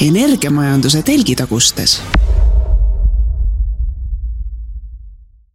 energiamajanduse telgitagustes.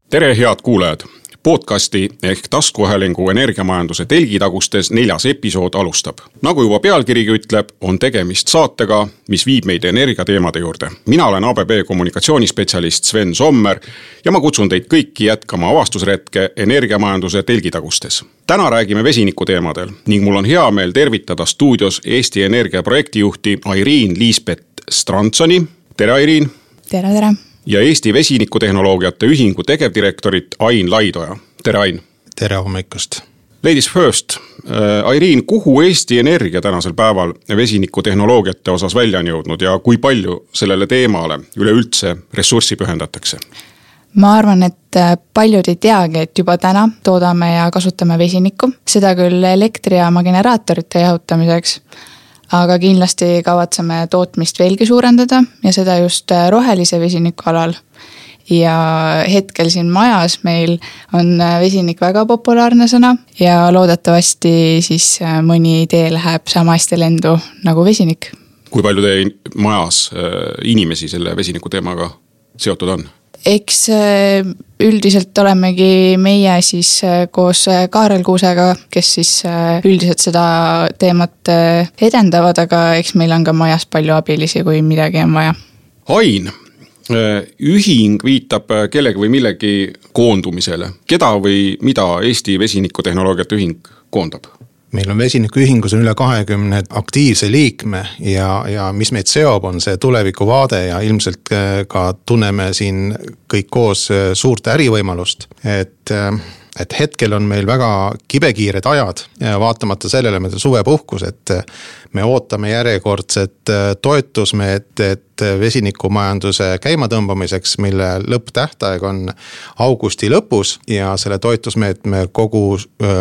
tere, head kuulajad podcasti ehk taskuhäälingu energiamajanduse telgitagustes neljas episood alustab. nagu juba pealkirigi ütleb, on tegemist saatega, mis viib meid energiateemade juurde. mina olen ABB kommunikatsioonispetsialist Sven Sommer ja ma kutsun teid kõiki jätkama avastusretke energiamajanduse telgitagustes. täna räägime vesiniku teemadel ning mul on hea meel tervitada stuudios Eesti Energia projektijuhti Airiin Liisbet Strandsoni. tere, Airiin. tere, tere ja Eesti Vesinikutehnoloogiate Ühingu tegevdirektorit Ain Laidoja. tere, Ain! tere hommikust! Ladies first, äh, Airiin, kuhu Eesti Energia tänasel päeval vesinikutehnoloogiate osas välja on jõudnud ja kui palju sellele teemale üleüldse ressurssi pühendatakse? ma arvan, et äh, paljud ei teagi, et juba täna toodame ja kasutame vesinikku, seda küll elektrijaama generaatorite jahutamiseks aga kindlasti kavatseme tootmist veelgi suurendada ja seda just äh, rohelise vesiniku alal. ja hetkel siin majas meil on äh, vesinik väga populaarne sõna ja loodetavasti siis äh, mõni idee läheb sama hästi lendu nagu vesinik. kui palju teie majas inimesi selle vesiniku teemaga seotud on? Eks äh, üldiselt olemegi meie siis äh, koos äh, Kaarel Kuusega, kes siis üldiselt seda teemat edendavad, aga eks meil on ka majas palju abilisi, kui midagi on vaja. Ain, ühing viitab kellegi või millegi koondumisele, keda või mida Eesti Vesinikutehnoloogiate Ühing koondab? Meil on Vesinikuühingus on üle kahekümne aktiivse liikme ja, ja mis meid seob, on see tulevikuvaade ja ilmselt äh, ka tunneme siin kõik koos äh, suurt ärivõimalust, et äh, et hetkel on meil väga kibekiired ajad ja vaatamata sellele meil on suvepuhkus, et me ootame järjekordset toetusmeedet vesinikumajanduse käimatõmbamiseks, mille lõpptähtaeg on augusti lõpus ja selle toetusmeetme kogu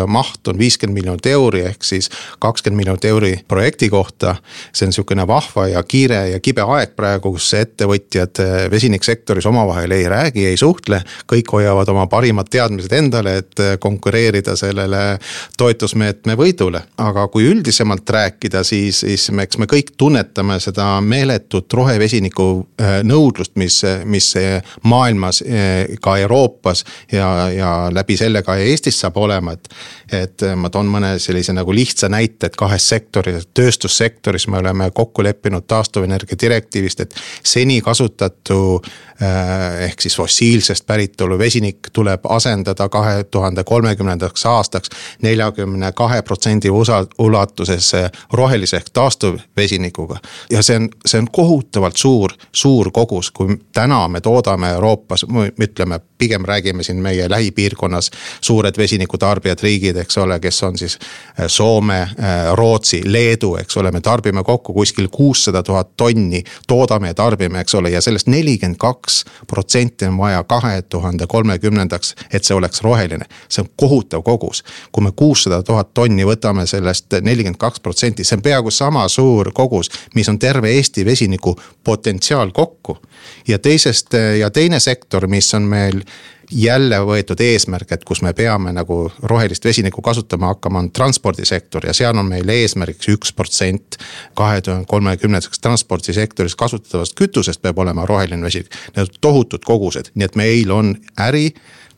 maht on viiskümmend miljonit euri, ehk siis kakskümmend miljonit euri projekti kohta. see on sihukene vahva ja kiire ja kibe aeg praegu, kus ettevõtjad vesiniksektoris omavahel ei räägi, ei suhtle. kõik hoiavad oma parimad teadmised endale, et konkureerida sellele toetusmeetme võidule. aga kui üldisemalt rääkida, siis, siis eks me kõik tunnetame seda meeletut rohevesinikku vesiniku äh, nõudlust, mis, mis maailmas, äh, ka Euroopas ja, ja läbi selle ka Eestis saab olema, et. et ma toon mõne sellise nagu lihtsa näite, et kahes sektoris, tööstussektoris me oleme kokku leppinud taastuvenergia direktiivist, et seni kasutatu äh, ehk siis fossiilsest päritolu vesinik tuleb asendada kahe tuhande kolmekümnendaks aastaks neljakümne kahe protsendi ulatuses rohelise ehk taastuvvesinikuga. ja see on, see on kohutavalt suur, suur kogus, kui täna me toodame Euroopas, ütleme, pigem räägime siin meie lähipiirkonnas suured vesinikutarbijad riigid, eks ole, kes on siis äh, Soome, äh, Rootsi, Leedu, eks ole, me tarbime kokku kuskil kuussada tuhat tonni, toodame ja tarbime, eks ole, ja sellest nelikümmend kaks protsenti on vaja kahe tuhande kolmekümnendaks, et see oleks roheline. see on kohutav kogus, kui me kuussada tuhat tonni võtame sellest nelikümmend kaks protsenti, see on peaaegu sama suur kogus, mis on terve Eesti vesiniku potentsiaal kokku. Ja teisest ja teine sektor, mis on meil jälle võetud eesmärk, et kus me peame nagu rohelist vesinikku kasutama hakkama, on transpordisektor. Ja seal on meil eesmärgiks üks protsent. kahe tuhande kolmekümnendaks transpordisektoris kasutatavast kütusest peab olema roheline vesinik, need on tohutud kogused, nii et meil on äri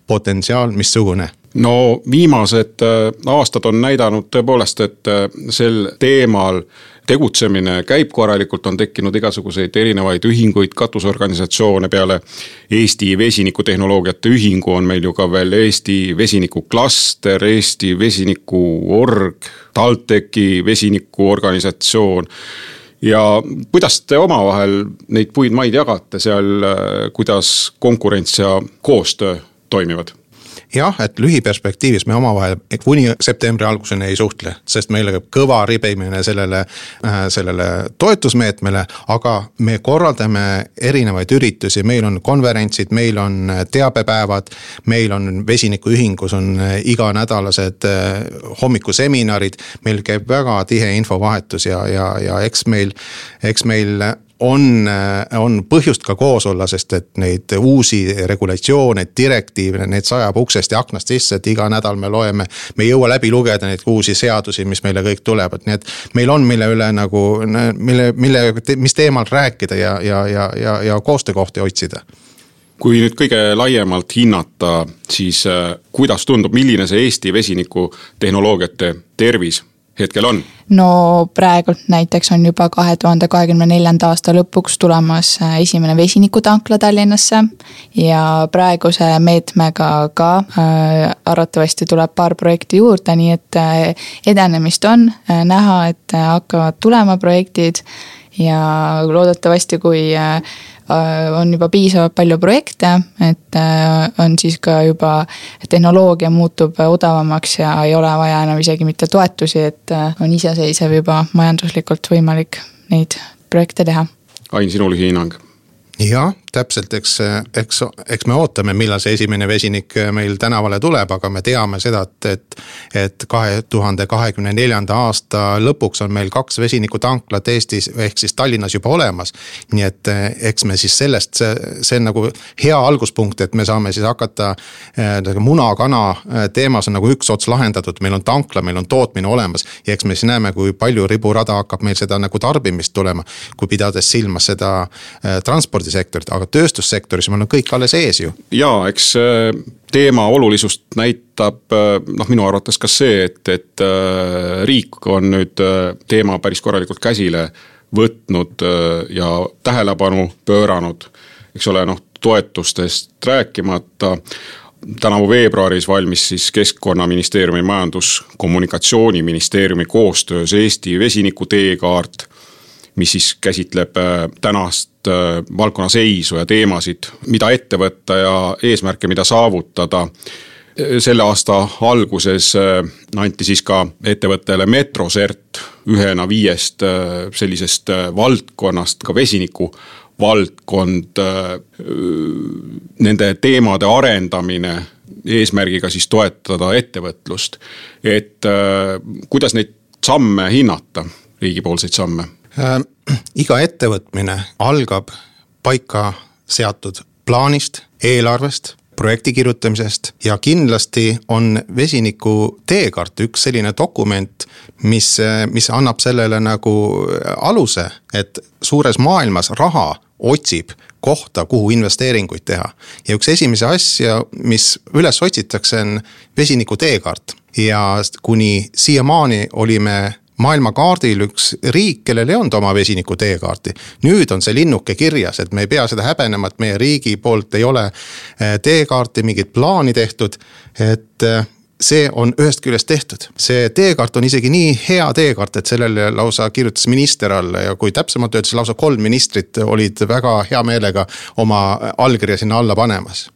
potentsiaal missugune? No viimased äh, aastad on näidanud tõepoolest, et äh, sel teemal tegutsemine käib korralikult, on tekkinud igasuguseid erinevaid ühinguid, katusorganisatsioone, peale Eesti Vesinikutehnoloogiate Ühingu on meil ju ka veel Eesti Vesinikuklaster, Eesti Vesinikuorg, TalTechi vesinikuorganisatsioon ja kuidas te omavahel neid puid maid jagate seal, kuidas konkurents ja koostöö toimivad? Jah, et lühiperspektiivis me omavahel kuni septembri alguseni ei suhtle, sest meil käib kõva ribimine sellele, äh, sellele toetusmeetmele. aga me korraldame erinevaid üritusi, meil on konverentsid, meil on teabepäevad. meil on vesinikuühingus on iganädalased äh, hommikuseminarid, meil käib väga tihe infovahetus ja, ja, ja eks meil, eks meil on, on põhjust ka koos olla, sest et neid uusi regulatsioone, direktiive, need sajab uksest ja aknast sisse, et iga nädal me loeme. me ei jõua läbi lugeda neid uusi seadusi, mis meile kõik tulevad, nii et meil on, mille üle nagu, mille, mille, mis teemal rääkida ja, ja, ja, ja, ja koostöökohti otsida kui nüüd kõige laiemalt hinnata, siis äh, kuidas tundub, milline see Eesti vesinikutehnoloogiate tervis hetkel on? no praegult näiteks on juba kahe tuhande kahekümne neljanda aasta lõpuks tulemas äh, esimene vesinikutankla Tallinnasse. ja praeguse meetmega ka äh, arvatavasti tuleb paar projekti juurde, nii et äh, edenemist on äh, näha, et hakkavad tulema projektid. Ja loodetavasti, kui äh, on juba piisavalt palju projekte, et äh, on siis ka juba tehnoloogia muutub odavamaks ja ei ole vaja enam isegi mitte toetusi, et äh, on iseseisev juba majanduslikult võimalik neid projekte teha. Ain, sinu lühihinnang jah, täpselt, eks, eks, eks me ootame, millal see esimene vesinik meil tänavale tuleb, aga me teame seda, et, et. et kahe tuhande kahekümne neljanda aasta lõpuks on meil kaks vesinikutanklat Eestis ehk siis Tallinnas juba olemas. nii et eks me siis sellest, see, see on nagu hea alguspunkt, et me saame siis hakata äh,. muna-kana teemas on nagu üks ots lahendatud, meil on tankla, meil on tootmine olemas. ja eks me siis näeme, kui palju riburada hakkab meil seda nagu tarbimist tulema, kui pidades silmas seda transpordi transpordisektorit, aga tööstussektoris meil on kõik alles ees ju. ja eks äh, teema olulisust näitab äh, noh, minu arvates ka see, et, et äh, riik on nüüd teema päris korralikult käsile võtnud ja tähelepanu pööranud. eks ole, noh toetustest rääkimata tänavu veebruaris valmis siis Keskkonnaministeeriumi Majandus-Kommunikatsiooniministeeriumi koostöös Eesti vesiniku teekaart mis siis käsitleb äh, tänast äh, valdkonna seisu ja teemasid, mida ette võtta ja eesmärke, mida saavutada selle aasta alguses äh, anti siis ka ettevõttele Metrosert ühena viiest sellisest valdkonnast ka vesiniku valdkond, nende teemade arendamine eesmärgiga siis toetada ettevõtlust. et kuidas neid samme hinnata, riigipoolseid samme? Äh,. iga ettevõtmine algab paika seatud plaanist, eelarvest projekti kirjutamisest ja kindlasti on vesiniku teekaart üks selline dokument, mis, mis annab sellele nagu aluse, et suures maailmas raha otsib kohta, kuhu investeeringuid teha. ja üks esimesi asja, mis üles otsitakse, on vesiniku teekaart ja kuni siiamaani olime maailmakaardil üks riik, kellel ei olnud oma vesiniku teekaarti. nüüd on see linnuke kirjas, et me ei pea seda häbenema, et meie riigi poolt ei ole eh, teekaarti, mingit plaani tehtud, et eh, see on ühest küljest tehtud, see teekaart on isegi nii hea teekaart, et sellele lausa kirjutas minister alla ja kui täpsemalt öeldes lausa kolm ministrit olid väga hea meelega oma allkirja sinna alla panemas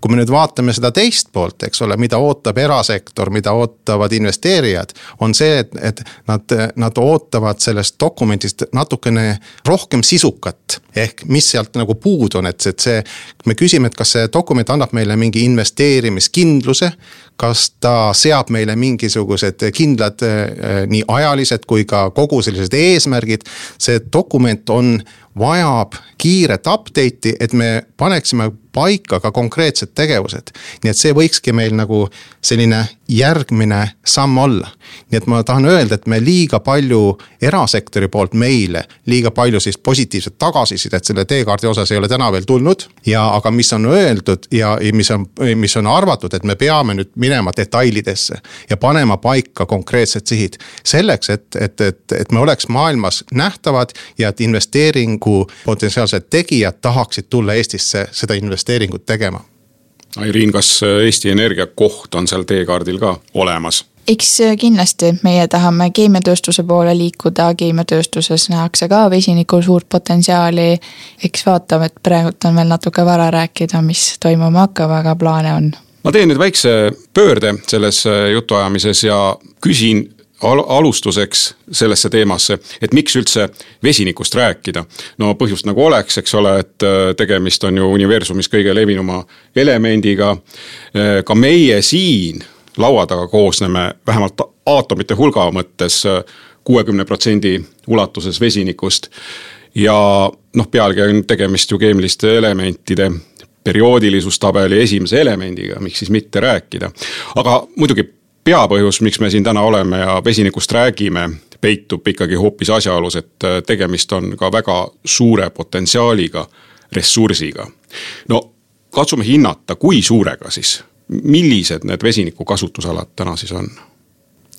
kui me nüüd vaatame seda teist poolt, eks ole, mida ootab erasektor, mida ootavad investeerijad, on see, et, et nad, nad ootavad sellest dokumendist natukene rohkem sisukat. ehk mis sealt nagu puudu on, et, et see, me küsime, et kas see dokument annab meile mingi investeerimiskindluse. kas ta seab meile mingisugused kindlad eh, nii ajalised kui ka kogu sellised eesmärgid. see dokument on vajab kiiret update'i, et me paneksime paika ka konkreetsed tegevused. nii et see võikski meil nagu selline järgmine samm olla. nii et ma tahan öelda, et me liiga palju erasektori poolt meile, liiga palju siis positiivset tagasisidet selle teekaardi osas ei ole täna veel tulnud. ja aga mis on öeldud ja, mis on, mis on arvatud, et me peame nüüd minema detailidesse ja panema paika konkreetsed sihid. selleks, et, et, et, et me oleks maailmas nähtavad ja et investeeringu potentsiaalsed tegijad tahaksid tulla Eestisse seda investeeringut tegema Airiin, kas Eesti Energia koht on seal teekaardil ka olemas? eks kindlasti, meie tahame keemiatööstuse poole liikuda, keemiatööstuses nähakse ka vesinikul suurt potentsiaali. eks vaatame, et praegult on veel natuke vara rääkida, mis toimuma hakkab, aga plaane on. ma teen nüüd väikse pöörde selles jutuajamises ja küsin al alustuseks sellesse teemasse, et miks üldse vesinikust rääkida. no põhjust nagu oleks, eks ole, et äh, tegemist on ju universumis kõige levinuma elemendiga. Äh, ka meie siin laua taga koosneme vähemalt aatomite hulga mõttes äh, kuuekümne protsendi ulatuses vesinikust ja noh, pealegi on tegemist ju keemiliste elementide perioodilisuustabeli esimese elemendiga, miks siis mitte rääkida. aga muidugi peapõhjus, miks me siin täna oleme ja vesinikust räägime, peitub ikkagi hoopis asjaolus, et tegemist on ka väga suure potentsiaaliga ressursiga. no katsume hinnata, kui suurega siis, millised need vesiniku kasutusalad täna siis on?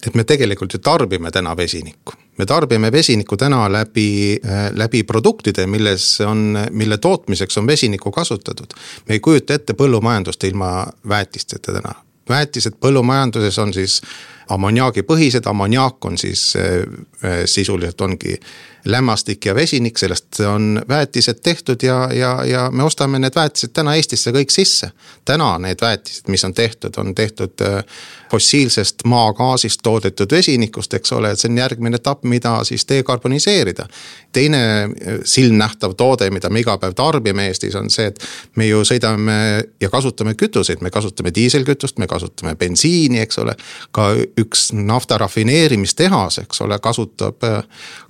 et me tegelikult ju tarbime täna vesinikku. me tarbime vesinikku täna läbi, äh, läbi produktide, milles on, mille tootmiseks on vesinikku kasutatud. me ei kujuta ette põllumajandust ilma väetisteta täna. Väetised põllumajanduses on siis ammoniaagipõhised, ammoniaak on siis äh, äh, sisuliselt ongi lämmastik ja vesinik, sellest on väetised tehtud ja, ja, ja me ostame need väetised täna Eestisse kõik sisse. täna need väetised, mis on tehtud, on tehtud äh, fossiilsest maagaasist toodetud vesinikust, eks ole, et see on järgmine etapp, mida siis dekarboniseerida. teine äh, silmnähtav toode, mida me iga päev tarbime Eestis, on see, et me ju sõidame ja kasutame kütuseid, me kasutame diiselkütust, me kasutame bensiini, eks ole. ka üks nafta rafineerimistehas, eks ole, kasutab,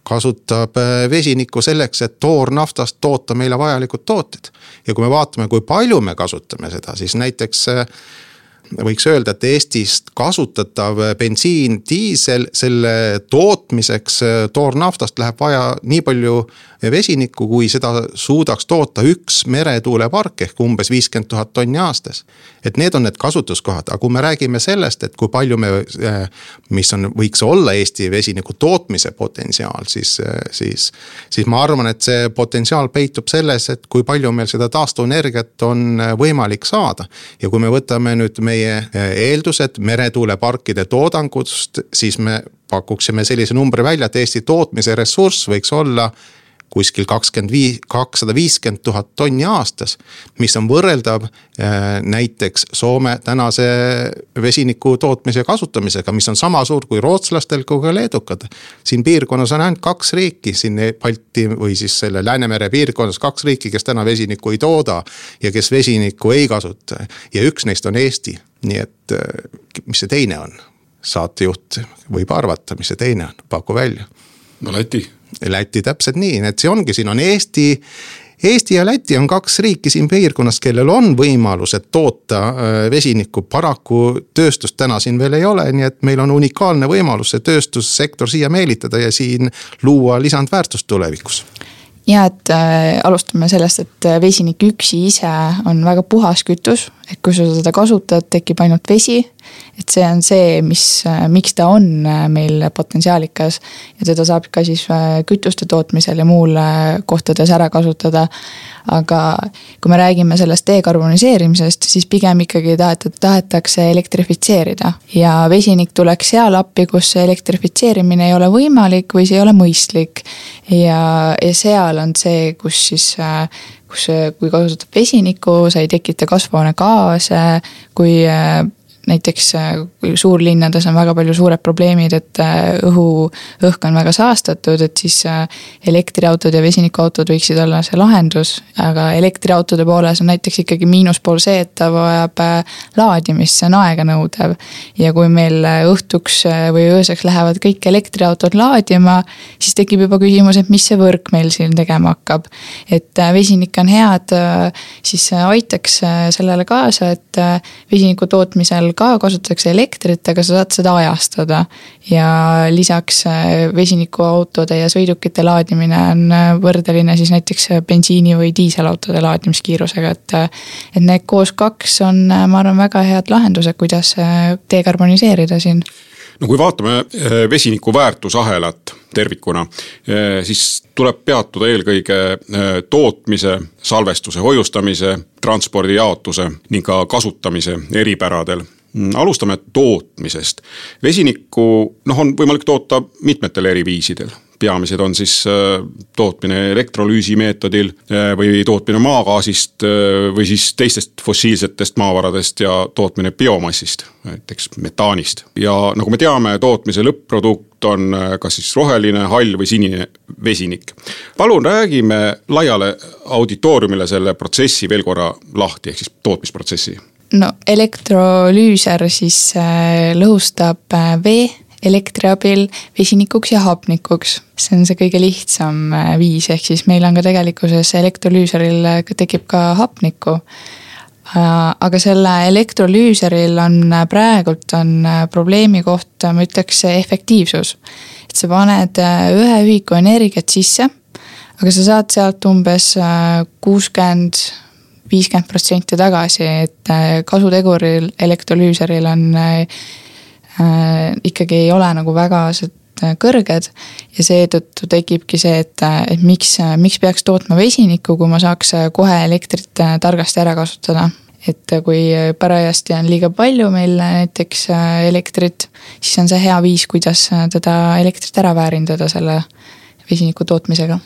kasutab vesinikku selleks, et toornaftast toota meile vajalikud tooted. ja kui me vaatame, kui palju me kasutame seda, siis näiteks võiks öelda, et Eestist kasutatav bensiin, diisel, selle tootmiseks toornaftast läheb vaja nii palju vesinikku, kui seda suudaks toota üks meretuulepark ehk umbes viiskümmend tuhat tonni aastas. et need on need kasutuskohad, aga kui me räägime sellest, et kui palju me, mis on, võiks olla Eesti vesiniku tootmise potentsiaal, siis, siis. siis ma arvan, et see potentsiaal peitub selles, et kui palju meil seda taastuvenergiat on võimalik saada. ja kui me võtame nüüd meie eeldused meretuuleparkide toodangust, siis me pakuksime sellise numbri välja, et Eesti tootmise ressurss võiks olla kuskil kakskümmend viis, kakssada viiskümmend tuhat tonni aastas. mis on võrreldav äh, näiteks Soome tänase vesiniku tootmise ja kasutamisega, mis on sama suur kui rootslastel kui ka leedukad. siin piirkonnas on ainult kaks riiki, siin Balti või siis selle Läänemere piirkonnas kaks riiki, kes täna vesinikku ei tooda. ja kes vesinikku ei kasuta ja üks neist on Eesti, nii et äh, mis see teine on? saatejuht võib arvata, mis see teine on, paku välja. no Läti Läti täpselt nii, et see ongi, siin on Eesti. Eesti ja Läti on kaks riiki siin piirkonnas, kellel on võimalused toota äh, vesinikku, paraku tööstust täna siin veel ei ole, nii et meil on unikaalne võimalus see tööstussektor siia meelitada ja siin luua lisandväärtust tulevikus ja et äh, alustame sellest, et äh, vesinik üksi ise on väga puhas kütus, et kui sa seda kasutad, tekib ainult vesi. Et see on see, mis, äh, miks ta on äh, meil potentsiaalikas ja teda saab ka siis kütuste tootmisel ja muul kohtades ära kasutada aga kui me räägime sellest dekarboniseerimisest, siis pigem ikkagi tahetud, tahetakse elektrifitseerida. ja vesinik tuleks seal appi, kus see elektrifitseerimine ei ole võimalik või see ei ole mõistlik. ja, ja seal on see, kus siis kus, kui kasutab vesinikku, sa ei tekita kasvuhoonegaase, kui näiteks äh, suurlinnades on väga palju suured probleemid, et äh, õhu, õhk on väga saastatud, et siis äh, elektriautod ja vesinikuautod võiksid olla see lahendus. aga elektriautode pooles on näiteks ikkagi miinuspool see, et ta vajab laadimist, see on aeganõudev. ja kui meil õhtuks või ööseks lähevad kõik elektriautod laadima, siis tekib juba küsimus, et mis see võrk meil siin tegema hakkab. et vesinik on hea, et siis aitaks sellele kaasa, et vesiniku tootmisel ka kasutatakse elektrit, aga sa saad seda ajastada. ja lisaks äh, vesinikuautode ja sõidukite laadimine on äh, võrdeline siis näiteks bensiini või diiselautode laadimiskiirusega, et. Äh, et need koos kaks on, ma arvan, väga head lahendused, kuidas dekarboniseerida siin no kui vaatame vesiniku väärtusahelat tervikuna, siis tuleb peatuda eelkõige tootmise, salvestuse, hoiustamise, transpordi jaotuse ning ka kasutamise eripäradel alustame tootmisest. vesinikku noh, on võimalik toota mitmetel eri viisidel peamised on siis äh, tootmine elektrolüüsi meetodil äh, või tootmine maagaasist äh, või siis teistest fossiilsetest maavaradest ja tootmine biomassist, näiteks metaanist. ja nagu me teame, tootmise lõpp-produkt on kas siis roheline, hall või sinine vesinik. palun räägime laiale auditooriumile selle protsessi veel korra lahti, ehk siis tootmisprotsessi no elektrolüüser siis äh, lõhustab äh, vee elektri abil vesinikuks ja hapnikuks. see on see kõige lihtsam äh, viis, ehk siis meil on ka tegelikkuses elektrolüüseril tekib ka hapnikku. aga selle elektrolüüseril on praegult on probleemi koht, ma ütleks, efektiivsus. et sa paned ühe ühiku energiat sisse aga sa saad sealt umbes kuuskümmend viiskümmend protsenti tagasi, et äh, kasuteguril elektrolüüseril on äh, ikkagi ei ole nagu väga äh, kõrged. ja seetõttu tekibki see, et, et miks, miks peaks tootma vesinikku, kui ma saaks kohe elektrit targasti ära kasutada. et kui parajasti on liiga palju meil näiteks elektrit, siis on see hea viis, kuidas teda elektrit ära väärindada selle vesiniku tootmisega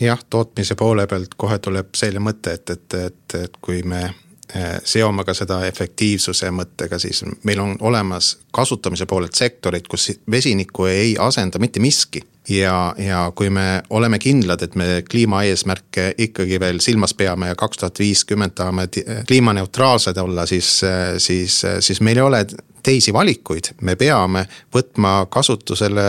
jah, tootmise poole pealt kohe tuleb selline mõte, et, et, et, et kui me eh, seome ka seda efektiivsuse mõttega, siis meil on olemas kasutamise poolelt sektorid, kus vesinikku ei asenda mitte miski. Ja, ja kui me oleme kindlad, et me kliimaeesmärke ikkagi veel silmas peame ja kaks tuhat viiskümmend tahame kliimaneutraalsed olla, siis, siis, siis meil ei ole teisi valikuid, me peame võtma kasutusele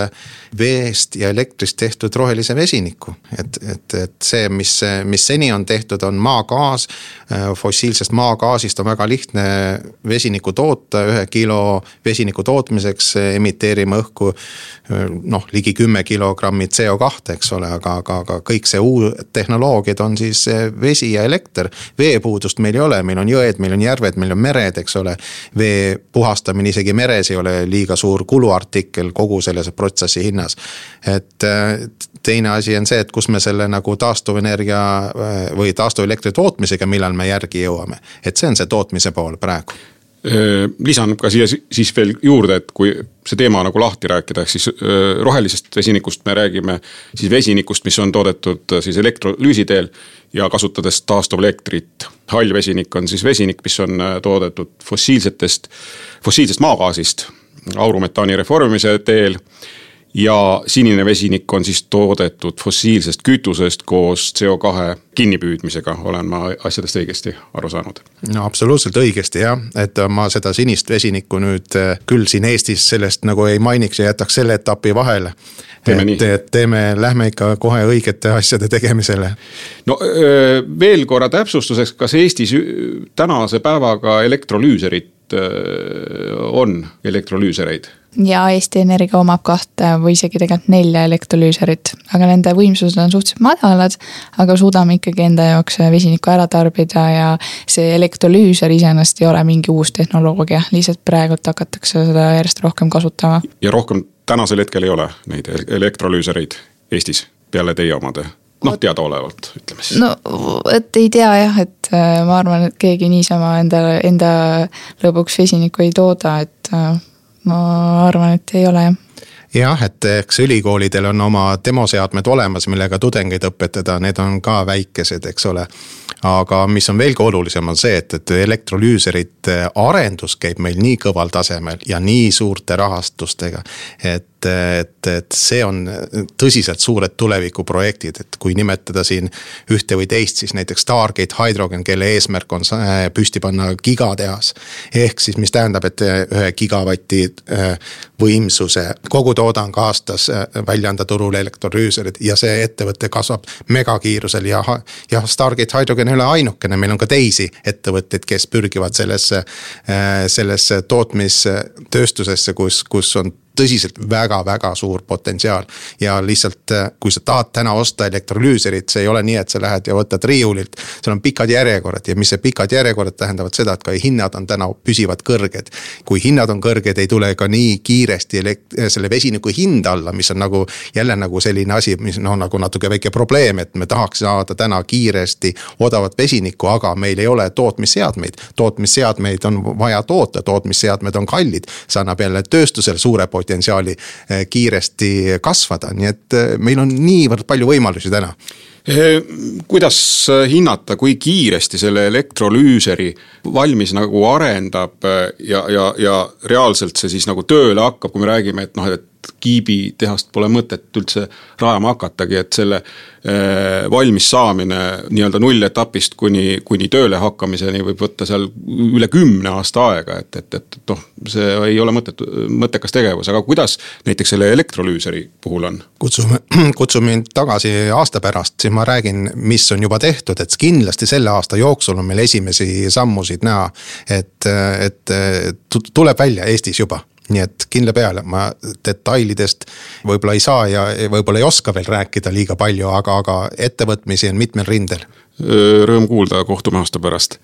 veest ja elektrist tehtud rohelise vesiniku. et, et, et see, mis, mis seni on tehtud, on maagaas. fossiilsest maagaasist on väga lihtne vesinikku toota, ühe kilo vesiniku tootmiseks emiteerime õhku noh, ligi kümme kilogrammi CO2, eks ole, aga, aga, aga kõik see uus tehnoloogiad on siis vesi ja elekter. veepuudust meil ei ole, meil on jõed, meil on järved, meil on mered, eks ole. vee puhastamine isegi meres ei ole liiga suur kuluartikkel kogu selles protsessi hinnas. et teine asi on see, et kus me selle nagu taastuvenergia või taastuvelektri tootmisega, millal me järgi jõuame. et see on see tootmise pool praegu lisan ka siia siis veel juurde, et kui see teema nagu lahti rääkida, ehk siis äh, rohelisest vesinikust me räägime siis vesinikust, mis on toodetud siis elektrolüüsi teel ja kasutades taastuvelektrit. hall vesinik on siis vesinik, mis on toodetud fossiilsetest fossiilsest maagaasist aurumetaani reformimise teel. Ja sinine vesinik on siis toodetud fossiilsest kütusest koos CO2 kinnipüüdmisega, olen ma asjadest õigesti aru saanud? no absoluutselt õigesti jah, et ma seda sinist vesinikku nüüd äh, küll siin Eestis sellest nagu ei mainiks ja jätaks selle etapi vahele et, et teeme, lähme ikka kohe õigete asjade tegemisele. no veel korra täpsustuseks, kas Eestis tänase päevaga elektrolüüserit on, elektrolüüsereid? Ja Eesti Energia omab kahte või isegi tegelikult nelja elektrolüüserit, aga nende võimsused on suhteliselt madalad. aga suudame ikkagi enda jaoks vesinikku ära tarbida ja see elektrolüüser iseenesest ei ole mingi uus tehnoloogia, lihtsalt praegult hakatakse seda järjest rohkem kasutama. ja rohkem tänasel hetkel ei ole neid elektrolüüsereid Eestis peale teie omade? noh, teadaolevalt ütleme siis. no et ei tea jah, et äh, ma arvan, et keegi niisama enda, enda lõbuks vesinikku ei tooda, et äh, ma arvan, et ei ole jah jah, et eks ülikoolidel on oma demoseadmed olemas, millega tudengeid õpetada, need on ka väikesed, eks ole. aga mis on veelgi olulisem, on see, et, et elektrolüüserite arendus käib meil nii kõval tasemel ja nii suurte rahastustega. et et, et see on tõsiselt suured tulevikuprojektid, et kui nimetada siin ühte või teist, siis näiteks Stargate Hydrogen, kelle eesmärk on püsti panna gigatehas. ehk siis, mis tähendab, et ühe gigavati äh, võimsuse kogutoodang aastas äh, välja anda turule elektrolüüserid ja see ettevõte kasvab megakiirusel ja, ja Stargate Hydrogen ei ole ainukene, meil on ka teisi ettevõtteid, kes pürgivad sellesse, äh, sellesse tootmistööstusesse, kus, kus on tõsiselt väga-väga suur potentsiaal. ja lihtsalt, äh, kui sa tahad täna osta elektrolüüserit, see ei ole nii, et sa lähed ja võtad riiulilt. seal on pikad järjekorrad ja mis see pikad järjekorrad tähendavad seda, et ka hinnad on täna püsivad kõrged. kui hinnad on kõrged, ei tule ka nii kiiresti elekt-, selle vesiniku hind alla, mis on nagu jälle nagu selline asi, mis noh, nagu natuke väike probleem, et me tahaks saada täna kiiresti odavat vesinikku, aga meil ei ole tootmisseadmeid. tootmisseadmeid on vaja toota, tootmisseadmed on kallid, see annab jälle tööstusele suure potentsiaali potentsiaali eh, kiiresti kasvada, nii et eh, meil on niivõrd palju võimalusi täna. Eh, kuidas hinnata, kui kiiresti selle elektrolüüseri valmis nagu arendab ja, ja, ja reaalselt see siis nagu tööle hakkab, kui me räägime, et noh, et kiibitehast pole mõtet üldse rajama hakatagi, et selle äh, valmis saamine nii-öelda nulletapist kuni, kuni tööle hakkamiseni võib võtta seal üle kümne aasta aega, et, et, et noh, see ei ole mõttetu, mõttekas tegevus, aga kuidas näiteks selle elektrolüüseri puhul on? kutsume, kutsume mind tagasi aasta pärast, siis ma räägin, mis on juba tehtud, et kindlasti selle aasta jooksul on meil esimesi sammusid näha. et, et tuleb välja Eestis juba nii et kindla peale, ma detailidest võib-olla ei saa ja võib-olla ei oska veel rääkida liiga palju, aga, aga ettevõtmisi on mitmel rindel rõõm kuulda, kohtume aasta pärast.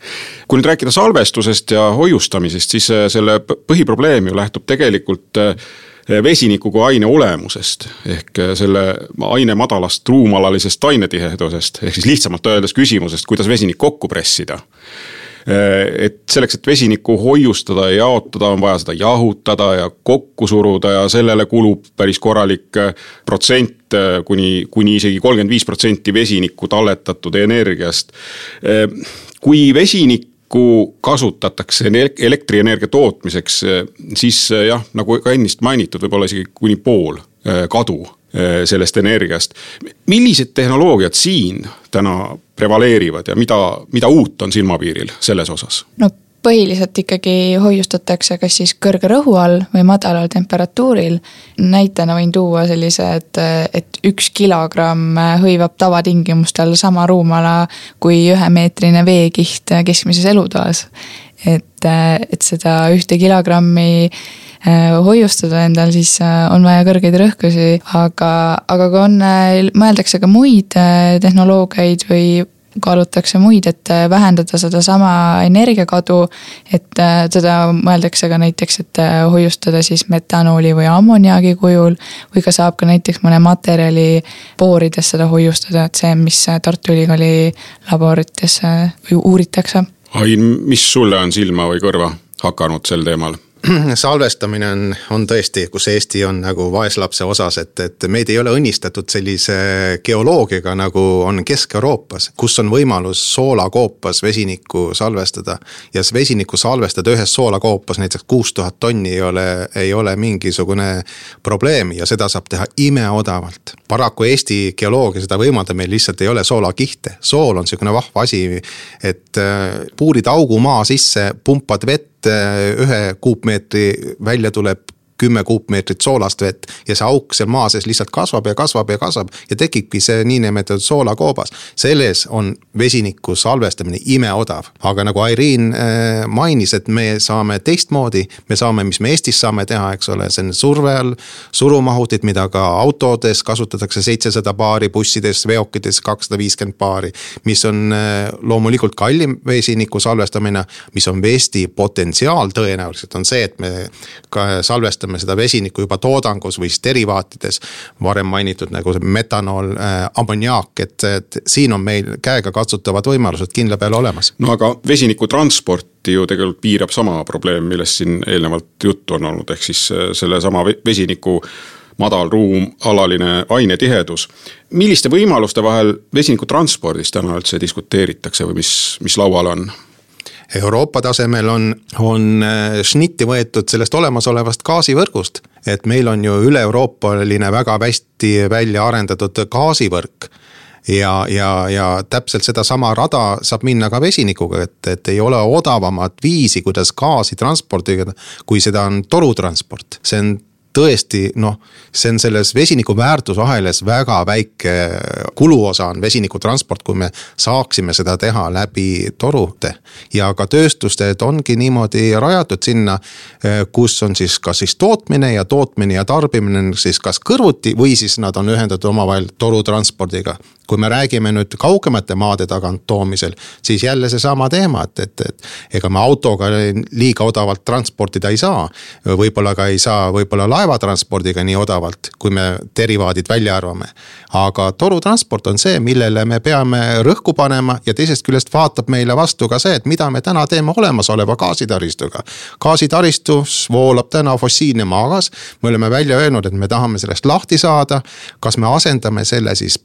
kui nüüd rääkida salvestusest ja hoiustamisest, siis selle põhiprobleem ju lähtub tegelikult vesiniku kui aine olemusest. ehk selle aine madalast ruumalalisest ainetihedusest, ehk siis lihtsamalt öeldes küsimusest, kuidas vesinik kokku pressida Äh, et selleks, et vesinikku hoiustada ja jaotada, on vaja seda jahutada ja kokku suruda ja sellele kulub päris korralik äh, protsent äh, kuni, kuni isegi kolmkümmend viis protsenti vesinikku talletatud energiast. kui vesinikku kasutatakse elektrienergia tootmiseks, siis jah, nagu ka ennist mainitud, võib-olla isegi kuni pool kadu sellest energiast. millised tehnoloogiad siin täna prevaleerivad ja mida, mida uut on silmapiiril selles osas? no põhiliselt ikkagi hoiustatakse kas siis kõrge rõhu all või madalal temperatuuril. näitena võin tuua sellise, et, et üks kilogramm hõivab tavatingimustel sama ruumala kui ühemeetrine veekiht keskmises elutoas. Et, et seda ühte kilogrammi Äh, hoiustada endal, siis äh, on vaja kõrgeid rõhkusi, aga, aga kui on, äh, mõeldakse ka muid tehnoloogiaid või kaalutakse muid, et vähendada sedasama energiakadu. et seda mõeldakse ka näiteks, et hoiustada siis metanooli või ammoniaagi kujul. või ka saab ka näiteks mõne materjali boorides seda hoiustada, et see, mis Tartu Ülikooli laborites uuritakse. Ain, mis sulle on silma või kõrva hakanud sel teemal? salvestamine on, on tõesti, kus Eesti on nagu vaeslapse osas, et, et meid ei ole õnnistatud sellise geoloogiaga, nagu on Kesk-Euroopas, kus on võimalus soolakoopas vesinikku salvestada. ja vesinikku salvestada ühes soolakoopas näiteks kuus tuhat tonni ei ole, ei ole mingisugune probleem ja seda saab teha imeodavalt. paraku Eesti geoloogia seda võimaldab, meil lihtsalt ei ole soolakihte, sool on sihukene vahva asi, et äh, puurid augu maa sisse, pumpad vett ühe kuupmeetri välja tuleb kümme kuupmeetrit soolast vett ja see auk seal maa sees lihtsalt kasvab ja kasvab ja kasvab ja tekibki see niinimetatud soolakoobas. selles on vesiniku salvestamine imeodav, aga nagu Irene äh, mainis, et me saame teistmoodi, me saame, mis me Eestis saame teha, eks ole, see on surve all. surumahutid, mida ka autodes kasutatakse seitsesada paari, bussides, veokides kakssada viiskümmend paari. mis on äh, loomulikult kallim vesiniku salvestamine, mis on Eesti potentsiaal tõenäoliselt on see, et me ka salvestame seda vesinikku juba toodangus või siis derivaatides. varem mainitud nagu metanool äh,, ammoniaak, et, et siin on meil käegakatsutavad võimalused kindla peale olemas. no aga vesiniku transporti ju tegelikult piirab sama probleem, millest siin eelnevalt juttu on olnud, ehk siis äh, sellesama vesiniku madal ruum, alaline ainetihedus. milliste võimaluste vahel vesiniku transpordis täna üldse diskuteeritakse või mis, mis laual on? Euroopa tasemel on, on äh, šnitti võetud sellest olemasolevast gaasivõrgust. et meil on ju üle-euroopaline väga hästi välja arendatud gaasivõrk ja, ja, ja täpselt sedasama rada saab minna ka vesinikuga, et, et ei ole odavamat viisi, kuidas gaasi transportida, kui seda on torutransport. see on tõesti noh, see on selles vesiniku väärtusahelas väga väike kuluosa on vesiniku transport, kui me saaksime seda teha läbi torude. ja ka tööstused ongi niimoodi rajatud sinna, kus on siis kas siis tootmine ja tootmine ja tarbimine on siis kas kõrvuti või siis nad on ühendatud omavahel torutranspordiga kui me räägime nüüd kaugemate maade tagant toomisel, siis jälle seesama teema, et, et, et ega me autoga liiga odavalt transportida ei saa. võib-olla ka ei saa võib-olla laevatranspordiga nii odavalt, kui me derivaadid välja arvame. aga torutransport transport on see, millele me peame rõhku panema ja teisest küljest vaatab meile vastu ka see, et mida me täna teeme olemasoleva gaasitaristuga. gaasitaristus voolab täna fossiilne maagaas, me oleme välja öelnud, et me tahame sellest lahti saada. kas me asendame selle siis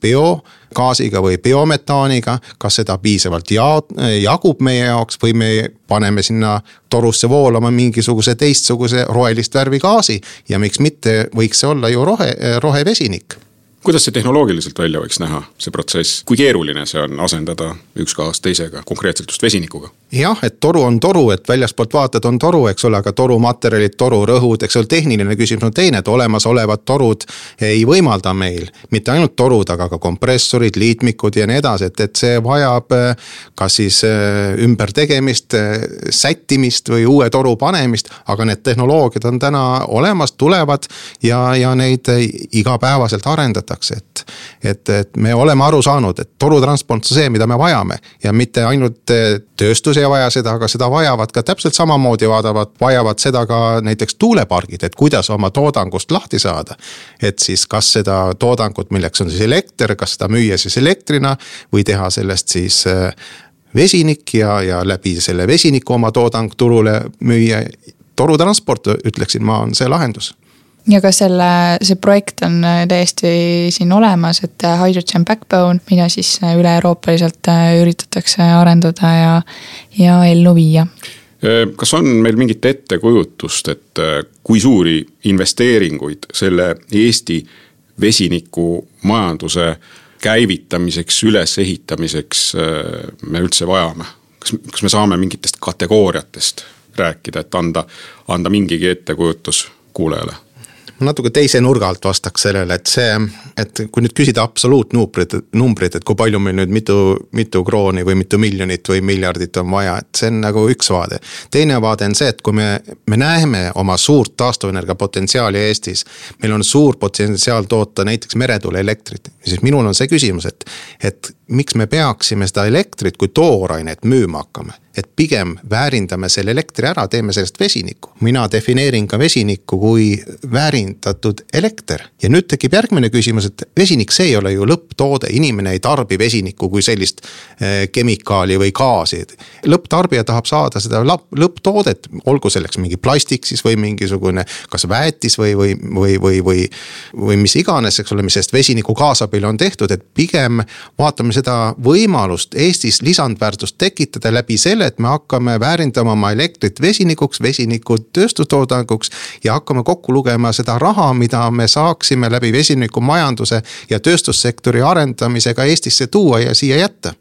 biogaasiga või biometaaniga, kas seda piisavalt ja-, jagub meie jaoks või me paneme sinna torusse voolama mingisuguse teistsuguse rohelist värvi gaasi ja miks mitte, võiks see olla ju rohe, rohevesinik kuidas see tehnoloogiliselt välja võiks näha, see protsess, kui keeruline see on asendada üks gaas teisega, konkreetselt just vesinikuga? jah, et toru on toru, et väljaspoolt vaatad, on toru, eks ole, aga torumaterjalid, torurõhud, eks ole, tehniline küsimus on teine, et olemasolevad torud ei võimalda meil mitte ainult torud, aga ka kompressorid, liitmikud ja nii edasi, et, et see vajab eh, kas siis eh, ümbertegemist, eh, sättimist või uue toru panemist, aga need tehnoloogiad on täna olemas, tulevad ja, ja neid igapäevaselt arendatakse tehakse, et. et, et me oleme aru saanud, et torutransport on see, mida me vajame ja mitte ainult eh, tööstus ei vaja seda, aga seda vajavad ka täpselt samamoodi vaadavad, vajavad seda ka näiteks tuulepargid, et kuidas oma toodangust lahti saada. et siis kas seda toodangut, milleks on siis elekter, kas seda müüa siis elektrina või teha sellest siis eh, vesinik ja, ja läbi selle vesiniku oma toodang turule müüa torutransport, ütleksin ma, on see lahendus ja ka selle, see projekt on äh, täiesti siin olemas, et äh, hydrogen backbone, mida siis äh, üle-euroopaliselt üritatakse arendada ja, ja ellu viia kas on meil mingit ettekujutust, et kui suuri investeeringuid selle Eesti vesinikumajanduse käivitamiseks, ülesehitamiseks me üldse vajame? kas, kas me saame mingitest kategooriatest rääkida, et anda, anda mingigi ettekujutus kuulajale? Natuke teise nurga alt vastaks sellele, et see, et kui nüüd küsida absoluutnumbrit, numbrit, et kui palju meil nüüd mitu, mitu krooni või mitu miljonit või miljardit on vaja, et see on nagu üks vaade. teine vaade on see, et kui me, me näeme oma suurt taastuvenergia potentsiaali Eestis. meil on suur potentsiaal toota näiteks meretuuleelektrit, siis minul on see küsimus, et, et miks me peaksime seda elektrit kui toorainet müüma hakkama et pigem väärindame selle elektri ära, teeme sellest vesinikku. mina defineerin ka vesinikku kui väärindatud elekter. ja nüüd tekib järgmine küsimus, et vesinik, see ei ole ju lõpptoode, inimene ei tarbi vesinikku kui sellist eh, kemikaali või gaasi. lõpptarbija tahab saada seda lõpptoodet, olgu selleks mingi plastik siis või mingisugune kas väetis või, või, või, või, või, või mis iganes, eks ole, mis sellest vesiniku kaasabil on tehtud, et pigem vaatame seda võimalust Eestis lisandväärtust tekitada läbi selle, et me hakkame väärindama oma elektrit vesinikuks, vesinikku tööstustoodanguks ja hakkame kokku lugema seda raha, mida me saaksime läbi vesinikumajanduse ja tööstussektori arendamisega Eestisse tuua ja siia jätta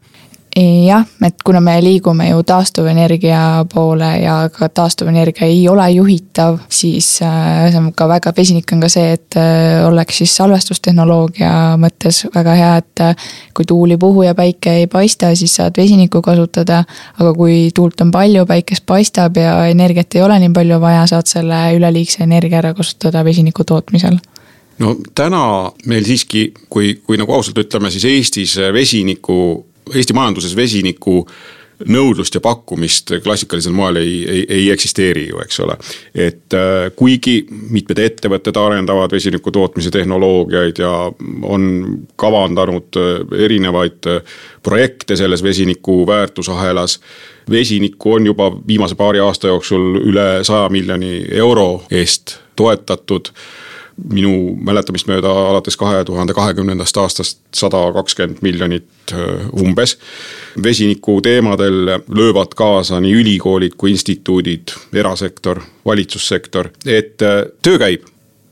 jah, et kuna me liigume ju taastuvenergia poole ja ka taastuvenergia ei ole juhitav, siis äh, see on ka väga, vesinik on ka see, et äh, oleks siis salvestustehnoloogia mõttes väga hea, et äh, kui tuul ei puhu ja päike ei paista, siis saad vesinikku kasutada. aga kui tuult on palju, päikest paistab ja energiat ei ole nii palju vaja, saad selle üleliigse energia ära kasutada vesiniku tootmisel no täna meil siiski, kui, kui nagu ausalt ütleme, siis Eestis vesiniku Eesti majanduses vesiniku nõudlust ja pakkumist klassikalisel moel ei, ei, ei eksisteeri ju, eks ole. et äh, kuigi mitmed ettevõtted arendavad vesiniku tootmise tehnoloogiaid ja on kavandanud äh, erinevaid äh, projekte selles vesiniku väärtusahelas. vesinikku on juba viimase paari aasta jooksul üle saja miljoni euro eest toetatud minu mäletamist mööda alates kahe tuhande kahekümnendast aastast sada kakskümmend miljonit äh, umbes. vesiniku teemadel löövad kaasa nii ülikoolid kui instituudid, erasektor, valitsussektor, et äh, töö käib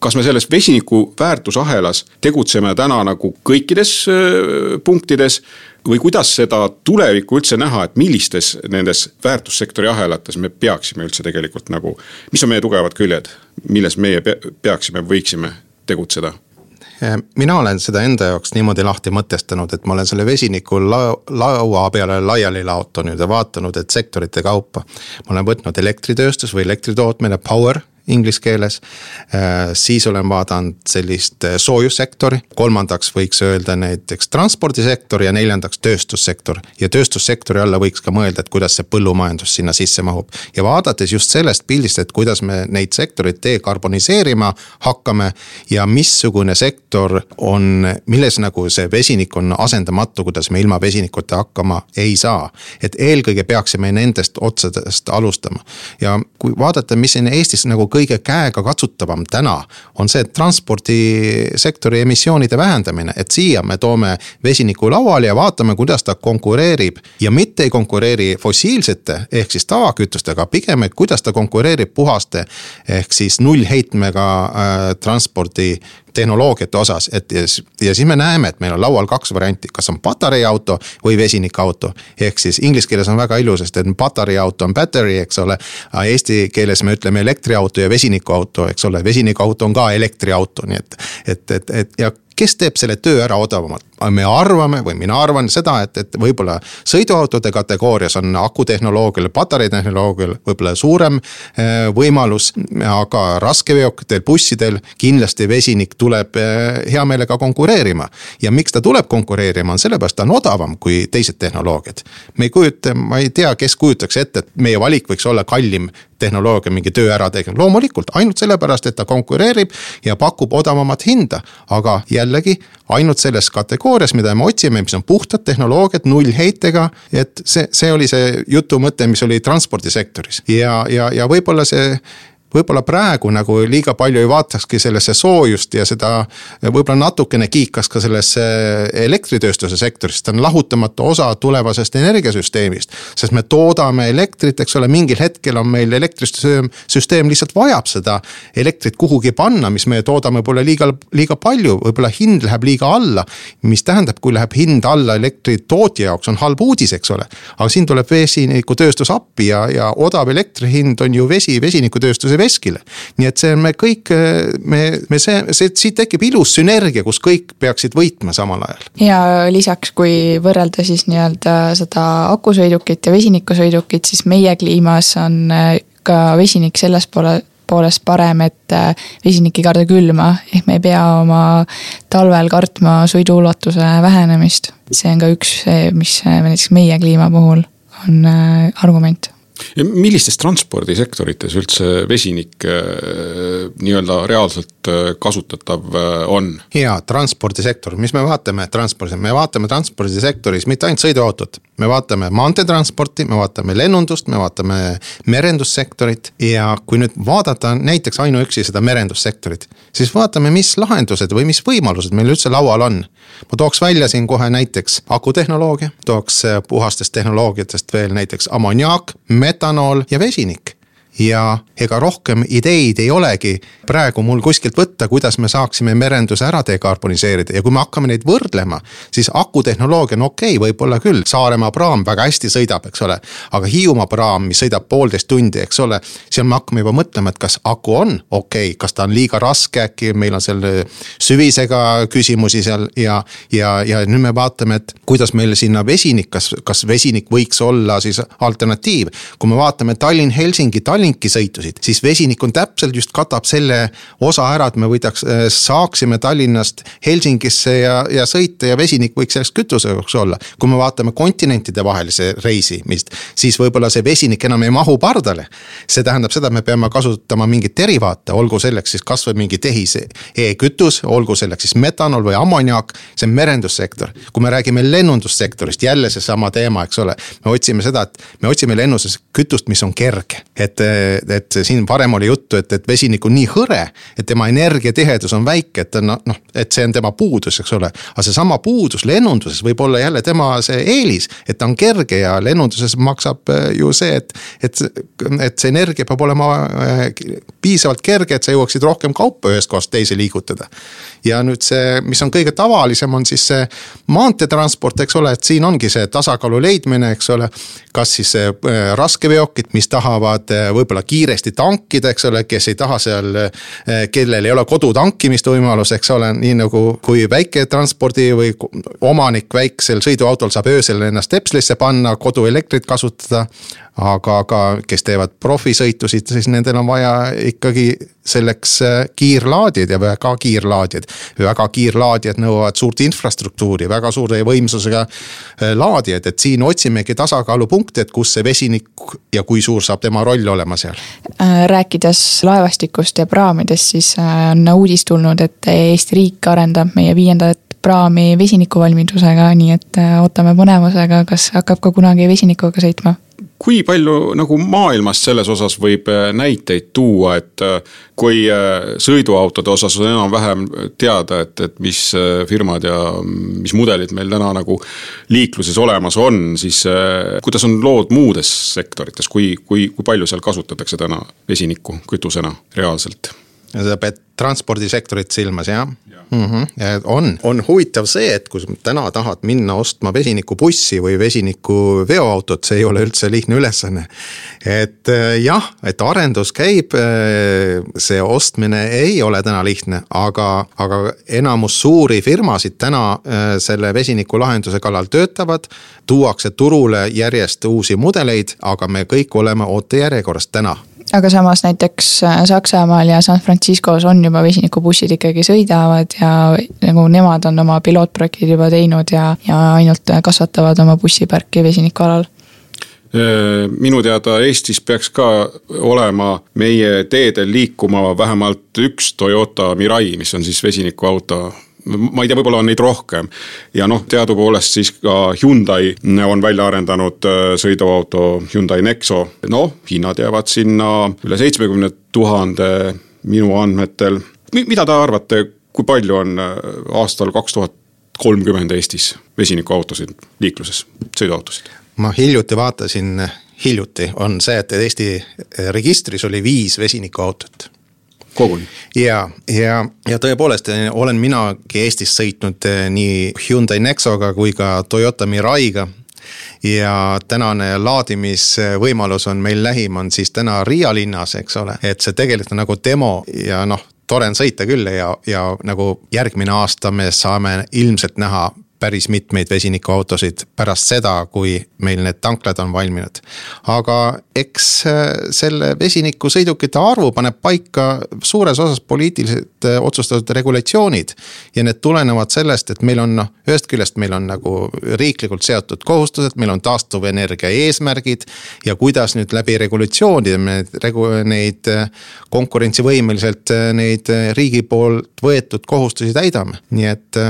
kas me selles vesiniku väärtusahelas tegutseme täna nagu kõikides punktides või kuidas seda tulevikku üldse näha, et millistes nendes väärtussektori ahelates me peaksime üldse tegelikult nagu, mis on meie tugevad küljed, milles meie peaksime, võiksime tegutseda? mina olen seda enda jaoks niimoodi lahti mõtestanud, et ma olen selle vesiniku lau-, laua peale laiali laotanud ja vaatanud, et sektorite kaupa. ma olen võtnud elektritööstus või elektri tootmine, power inglise keeles. Äh, siis olen vaadanud sellist äh, soojussektori, kolmandaks võiks öelda näiteks transpordisektor ja neljandaks tööstussektor. ja tööstussektori alla võiks ka mõelda, et kuidas see põllumajandus sinna sisse mahub. ja vaadates just sellest pildist, et kuidas me neid sektoreid dekarboniseerima hakkame ja missugune sektor on, milles nagu see vesinik on asendamatu, kuidas me ilma vesinikuta hakkama ei saa. et eelkõige peaksime nendest otsadest alustama ja kui vaadata, mis siin Eestis nagu kõige käegakatsutavam täna on see transpordisektori emissioonide vähendamine, et siia me toome vesiniku lauale ja vaatame, kuidas ta konkureerib. ja mitte ei konkureeri fossiilsete ehk siis tavakütustega, pigem, et kuidas ta konkureerib puhaste ehk siis nullheitmega äh, transpordi tehnoloogiate osas, et ja, ja siis me näeme, et meil on laual kaks varianti, kas on patareiauto või vesinikauto. ehk siis inglise keeles on väga ilusasti, et patareiauto on battery, eks ole. Eesti keeles me ütleme elektriauto ja vesinikuauto, eks ole, vesinikuauto on ka elektriauto, nii et, et, et, et ja kes teeb selle töö ära odavamalt? Me arvame või mina arvan seda, et, et võib-olla sõiduautode kategoorias on akutehnoloogial, patareitehnoloogial võib-olla suurem eh, võimalus. aga raskeveokitel, bussidel kindlasti vesinik tuleb eh, hea meelega konkureerima. ja miks ta tuleb konkureerima, on sellepärast, ta on odavam kui teised tehnoloogiad. me ei kujuta, ma ei tea, kes kujutaks ette, et meie valik võiks olla kallim tehnoloogia mingi töö ära tegema, loomulikult ainult sellepärast, et ta konkureerib ja pakub odavamat hinda. aga jällegi ainult selles kategoorias, mida me otsime, mis on puhtad tehnoloogiad nullheitega. et see, see oli see jutu mõte, mis oli transpordisektoris ja, ja, ja võib-olla see võib-olla praegu nagu liiga palju ei vaatakski sellesse soojust ja seda võib-olla natukene kiikas ka sellesse elektritööstuse sektorisse, ta on lahutamatu osa tulevasest energiasüsteemist. sest me toodame elektrit, eks ole, mingil hetkel on meil elektrisüsteem, süsteem lihtsalt vajab seda elektrit kuhugi panna, mis me toodame võib-olla liiga, liiga palju, võib-olla hind läheb liiga alla. mis tähendab, kui läheb hind alla elektritootja jaoks on halb uudis, eks ole. aga siin tuleb vesinikutööstus appi ja, ja odav elektri hind on ju vesi, vesinikutööstuse veskile. nii et see on me kõik, me, me see, see, siit tekib ilus sünergia, kus kõik peaksid võitma samal ajal. ja lisaks, kui võrrelda siis nii-öelda seda akusõidukit ja vesinikusõidukit, siis meie kliimas on äh, ka vesinik selles poole poolest parem, et äh, vesinik ei karda külma, ehk me ei pea oma talvel kartma sõidu ulatuse vähenemist. see on ka üks, mis äh, näiteks meie kliima puhul on argument millistes transpordisektorites üldse vesinik äh, nii-öelda reaalselt äh, kasutatav äh, on? ja transpordisektor, mis me vaatame transpordis, me vaatame transpordisektoris mitte ainult sõiduautot, me vaatame maanteetransporti, me vaatame lennundust, me vaatame merendussektorit ja kui nüüd vaadata näiteks ainuüksi seda merendussektorit, siis vaatame, mis lahendused või mis võimalused meil üldse laual on. ma tooks välja siin kohe näiteks akutehnoloogia, tooks puhastest tehnoloogiatest veel näiteks ammoniaak metanool ja vesinik ja ega rohkem ideid ei olegi praegu mul kuskilt võtta, kuidas me saaksime merenduse ära dekarboniseerida ja kui me hakkame neid võrdlema, siis akutehnoloogia on okei okay,, võib-olla küll, Saaremaa praam väga hästi sõidab, eks ole. aga Hiiumaa praam, mis sõidab poolteist tundi, eks ole, seal me hakkame juba mõtlema, et kas aku on okei okay,, kas ta on liiga raske, äkki meil on seal süvisega küsimusi seal ja, ja, ja nüüd me vaatame, et kuidas meil sinna vesinik, kas, kas vesinik võiks olla siis alternatiiv. kui me vaatame Tallinn-Helsingi, Tallinn Tallinki sõitusid, siis vesinik on täpselt just katab selle osa ära, et me võidaks, äh, saaksime Tallinnast Helsingisse ja, ja sõita ja vesinik võiks selleks kütuseks olla. kui me vaatame kontinentide vahelise reisimist, siis võib-olla see vesinik enam ei mahu pardale. see tähendab seda, et me peame kasutama mingeid derivaate, olgu selleks siis kasvõi mingi tehise e-kütus, olgu selleks siis metanool või ammoniaak, see on merendussektor. kui me räägime lennundussektorist, jälle seesama teema, eks ole, me otsime seda, et me otsime lennuses kütust, mis on kerge, et et siin varem oli juttu, et, et vesinik on nii hõre, et tema energiatihedus on väike, et ta on noh, et see on tema puudus, eks ole. aga seesama puudus lennunduses võib olla jälle tema see eelis, et ta on kerge ja lennunduses maksab äh, ju see, et, et, et see energia peab olema äh, piisavalt kerge, et sa jõuaksid rohkem kaupa ühest kohast teise liigutada. ja nüüd see, mis on kõige tavalisem, on siis see maanteetransport, eks ole, et siin ongi see tasakaalu leidmine, eks ole. kas siis äh, raskeveokid, mis tahavad võib-olla kiiresti tankida, eks ole, kes ei taha seal, eh, kellel ei ole kodu tankimist võimalus, eks ole, nii nagu kui väiketranspordi või omanik väiksel sõiduautol saab öösel ennast Tepslisse panna, koduelektrit kasutada aga ka, kes teevad profisõitusid, siis nendel on vaja ikkagi selleks äh, kiirlaadijaid ja väga kiirlaadijaid. väga kiirlaadijad nõuavad suurt infrastruktuuri, väga suure võimsusega äh, laadijaid, et siin otsimegi tasakaalupunkte, et kus see vesinik ja kui suur saab tema roll olema seal. Äh, rääkides laevastikust ja praamidest, siis on uudis tulnud, et Eesti riik arendab meie viiendat praami vesinikuvalmidusega, nii et ootame põnevusega, kas hakkab ka kunagi vesinikuga sõitma kui palju nagu maailmas selles osas võib äh, näiteid tuua, et äh, kui äh, sõiduautode osas on enam-vähem teada, et, et mis firmad ja mis mudelid meil täna nagu liikluses olemas on, siis kuidas on lood muudes sektorites, kui, kui, kui palju seal kasutatakse täna vesinikku kütusena reaalselt? sa pead transpordisektorit silmas, jah ja. Mm? -hmm. on, on huvitav see, et kui sa täna tahad minna ostma vesinikubussi või vesiniku veoautot, see ei ole üldse lihtne ülesanne. et äh, jah, et arendus käib, äh, see ostmine ei ole täna lihtne, aga, aga enamus suuri firmasid täna äh, selle vesinikulahenduse kallal töötavad. tuuakse turule järjest uusi mudeleid, aga me kõik oleme ootejärjekorras täna aga samas näiteks äh, Saksamaal ja San Franciscos on juba vesinikubussid ikkagi sõidavad ja nagu nemad on oma pilootprojektid juba teinud ja, ja ainult kasvatavad oma bussiparki vesiniku alal äh, minu teada Eestis peaks ka olema meie teedel liikuma vähemalt üks Toyota Mirai, mis on siis vesinikuauto ma ei tea, võib-olla on neid rohkem. ja noh, teadupoolest siis ka Hyundai on välja arendanud äh, sõiduauto Hyundai Nexo. noh, hinnad jäävad sinna üle seitsmekümne tuhande minu andmetel. mida te arvate, kui palju on äh, aastal kaks tuhat kolmkümmend Eestis vesinikuautosid liikluses, sõiduautosid? ma hiljuti vaatasin, hiljuti on see, et Eesti registris oli viis vesinikuautot koguni. ja, ja, ja tõepoolest olen minagi Eestis sõitnud eh, nii Hyundai Nexoga kui ka Toyota Mirai'ga ja tänane laadimisvõimalus on meil lähim, on siis täna Riia linnas, eks ole, et see tegelikult on nagu demo ja noh, tore on sõita küll ja, ja nagu järgmine aasta me saame ilmselt näha päris mitmeid vesinikuautosid pärast seda, kui meil need tanklad on valminud. aga eks äh, selle vesinikusõidukite arvu paneb paika suures osas poliitiliselt äh, otsustatud regulatsioonid. ja need tulenevad sellest, et meil on noh, ühest küljest meil on nagu riiklikult seotud kohustused, meil on taastuvenergia eesmärgid. ja kuidas nüüd läbi regulatsioonide me regu-, neid äh, konkurentsivõimeliselt neid riigi poolt võetud kohustusi täidame, nii et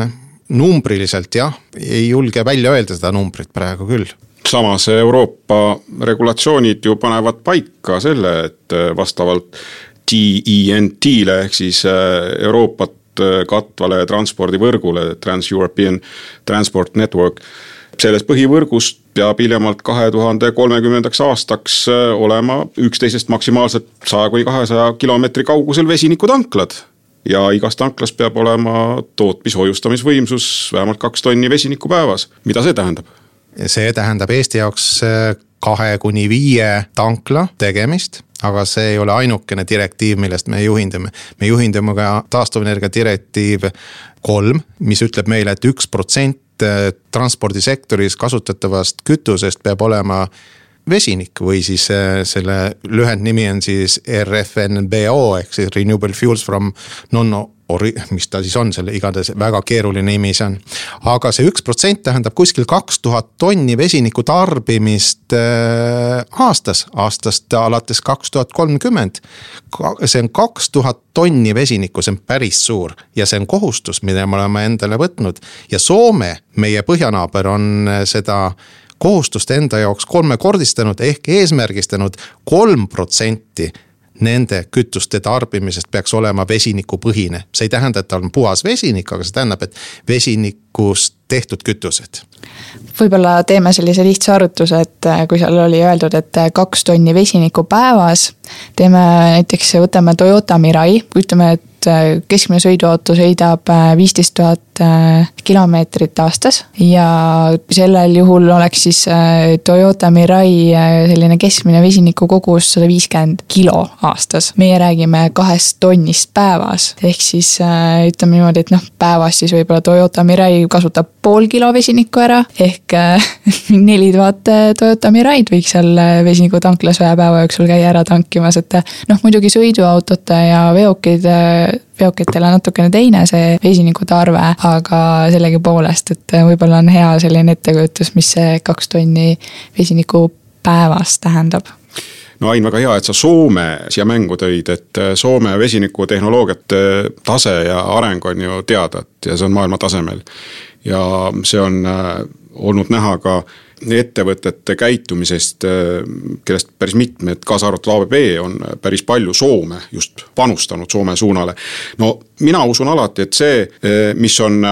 numbriliselt jah, ei julge välja öelda seda numbrit praegu küll samas Euroopa regulatsioonid ju panevad paika selle, et vastavalt TENT-le ehk siis äh, Euroopat äh, katvale transpordivõrgule, Trans-European Transport Network. selles põhivõrgus peab hiljemalt kahe tuhande kolmekümnendaks aastaks äh, olema üksteisest maksimaalselt saja kuni kahesaja kilomeetri kaugusel vesinikutanklad ja igas tanklas peab olema tootmis-hoiustamisvõimsus vähemalt kaks tonni vesinikku päevas, mida see tähendab? see tähendab Eesti jaoks äh, kahe kuni viie tankla tegemist aga see ei ole ainukene direktiiv, millest me juhindume. me juhindume ka taastuvenergia direktiiv kolm, mis ütleb meile et, et üks protsent äh, transpordisektoris kasutatavast kütusest peab olema vesinik või siis äh, selle lühendnimi on siis RFNBO ehk siis Renewable Fuels from non ori-, mis ta siis on, selle igatahes väga keeruline nimi see on. aga see üks protsent tähendab kuskil kaks tuhat tonni vesiniku tarbimist äh, aastas, aastast alates kaks tuhat kolmkümmend. see on kaks tuhat tonni vesinikku, see on päris suur ja see on kohustus, mille me oleme endale võtnud ja Soome, meie põhjanaaber, on äh, seda kohustust enda jaoks kolmekordistanud ehk eesmärgistanud kolm protsenti nende kütuste tarbimisest peaks olema vesinikupõhine. see ei tähenda, et ta on puhas vesinik, aga see tähendab, et vesinikust tehtud kütused. võib-olla teeme sellise lihtsa arvutuse, et kui seal oli öeldud, et kaks tonni vesinikku päevas. teeme näiteks, võtame Toyota Mirai, ütleme, et keskmine sõiduauto sõidab viisteist tuhat äh, kilomeetrit aastas. ja sellel juhul oleks siis äh, Toyota Mirai selline keskmine vesiniku kogus sada viiskümmend kilo aastas. meie räägime kahest tonnist päevas, ehk siis ütleme niimoodi, et noh, päevas siis võib-olla Toyota Mirai kasutab pool kilo vesinikku ära, ehk neli tuhat Toyota Miraid võiks seal vesinikutanklas ühe päeva jooksul käia ära tankimas, et noh, muidugi sõiduautode ja veokid veokitele natukene teine see vesinikutarve, aga sellegipoolest, et võib-olla on hea selline ettekujutus, mis see kaks tonni vesinikku päevas tähendab no Ain, väga hea, et sa Soome siia mängu tõid, et Soome vesinikutehnoloogiate tase ja areng on ju teada, et ja see on maailma tasemel. ja see on äh, olnud näha ka ettevõtete käitumisest, kellest päris mitmed, kaasa arvatud ABB, on päris palju Soome just panustanud Soome suunale. no mina usun alati, et see, mis on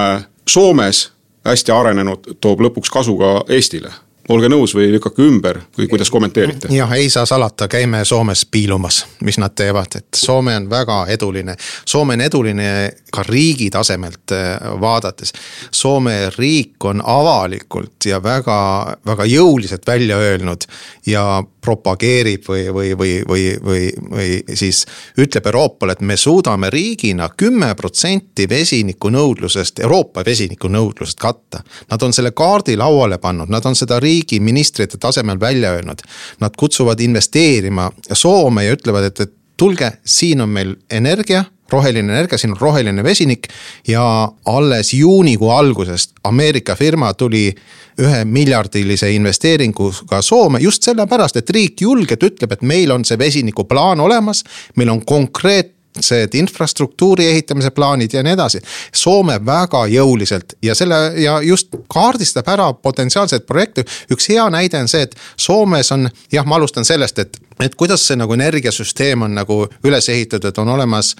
Soomes hästi arenenud, toob lõpuks kasu ka Eestile olge nõus või lükake ümber või kuidas kommenteerite? jah, ei saa salata, käime Soomes piilumas, mis nad teevad, et Soome on väga eduline. Soome on eduline ka riigi tasemelt äh, vaadates. Soome riik on avalikult ja väga, väga jõuliselt välja öelnud ja propageerib või, või, või, või, või, või siis ütleb Euroopale, et me suudame riigina kümme protsenti vesinikunõudlusest, Euroopa vesinikunõudlusest katta. Nad on selle kaardi lauale pannud, nad on seda riigi ministrite tasemel välja öelnud. Nad kutsuvad investeerima Soome ja ütlevad, et, et tulge, siin on meil energia roheline energia, siin on roheline vesinik ja alles juunikuu algusest Ameerika firma tuli ühe miljardilise investeeringuga Soome just sellepärast, et riik julgelt ütleb, et meil on see vesinikuplaan olemas, meil on konkreetne konkreetsed infrastruktuuri ehitamise plaanid ja nii edasi. Soome väga jõuliselt ja selle ja just kaardistab ära potentsiaalseid projekte. üks hea näide on see, et Soomes on, jah, ma alustan sellest, et, et kuidas see nagu energiasüsteem on nagu üles ehitatud, et on olemas